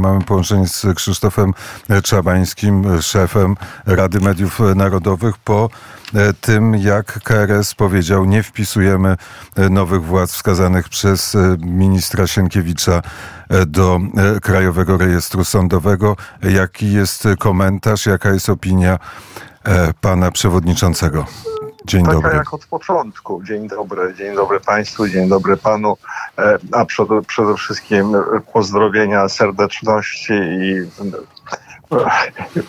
Mamy połączenie z Krzysztofem Czabańskim, szefem Rady Mediów Narodowych po e, tym, jak KRS powiedział, nie wpisujemy e, nowych władz wskazanych przez e, ministra Sienkiewicza do Krajowego Rejestru Sądowego. Jaki jest komentarz, jaka jest opinia pana przewodniczącego? Dzień Taka dobry. jak od początku. Dzień dobry, dzień dobry Państwu, dzień dobry Panu, e, a przede, przede wszystkim pozdrowienia, serdeczności i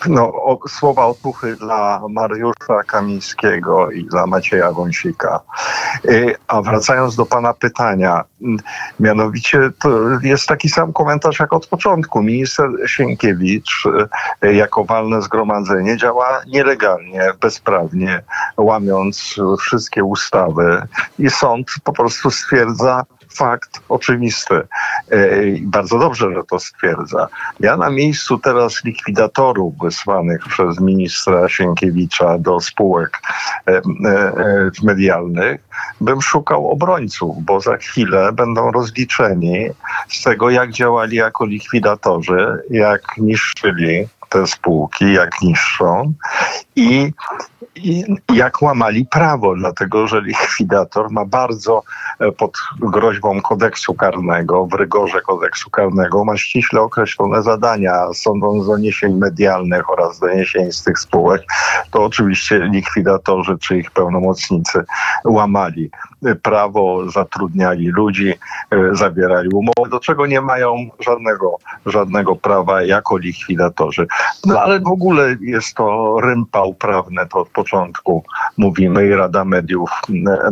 no, o, słowa otuchy dla Mariusza Kamińskiego i dla Macieja Wąsika. E, a wracając do Pana pytania, mianowicie to jest taki sam komentarz jak od początku. Minister Sienkiewicz e, jako walne zgromadzenie działa nielegalnie, bezprawnie, łamiąc wszystkie ustawy i sąd po prostu stwierdza, fakt oczywisty. E, I bardzo dobrze, że to stwierdza. Ja na miejscu teraz likwidatorów wysłanych przez ministra Sienkiewicza do spółek e, e, medialnych bym szukał obrońców, bo za chwilę będą rozliczeni z tego, jak działali jako likwidatorzy, jak niszczyli te spółki, jak niszczą i, i jak łamali prawo, dlatego że likwidator ma bardzo pod groźbą kodeksu karnego, w rygorze kodeksu karnego, ma ściśle określone zadania sądząc doniesień medialnych oraz doniesień z tych spółek, to oczywiście likwidatorzy czy ich pełnomocnicy łamali prawo, zatrudniali ludzi, zawierali umowy, do czego nie mają żadnego, żadnego prawa jako likwidatorzy. No ale w ogóle jest to rympał prawne, to od początku mówimy i Rada Mediów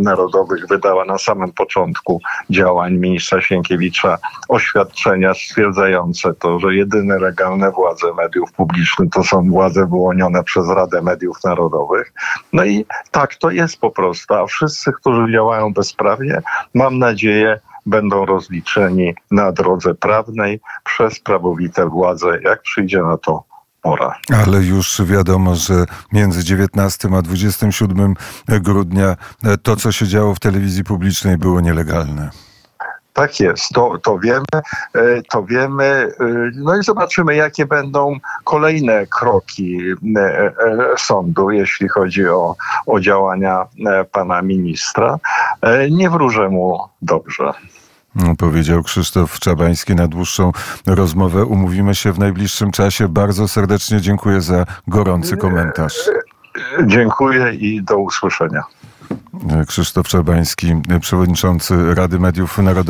Narodowych wydała na samym początku działań ministra Sienkiewicza oświadczenia stwierdzające to, że jedyne legalne władze mediów publicznych to są władze wyłonione przez Radę Mediów Narodowych. No i tak to jest po prostu, a wszyscy, którzy działają bezprawnie, mam nadzieję, będą rozliczeni na drodze prawnej przez prawowite władze, jak przyjdzie na to pora. Ale już wiadomo, że między 19 a 27 grudnia to, co się działo w telewizji publicznej, było nielegalne. Tak jest, to, to wiemy, to wiemy. No i zobaczymy, jakie będą kolejne kroki sądu, jeśli chodzi o, o działania pana ministra. Nie wróżę mu dobrze. Powiedział Krzysztof Czabański na dłuższą rozmowę. Umówimy się w najbliższym czasie. Bardzo serdecznie dziękuję za gorący komentarz. Dziękuję i do usłyszenia. Krzysztof Czabański, przewodniczący Rady Mediów Narodowych.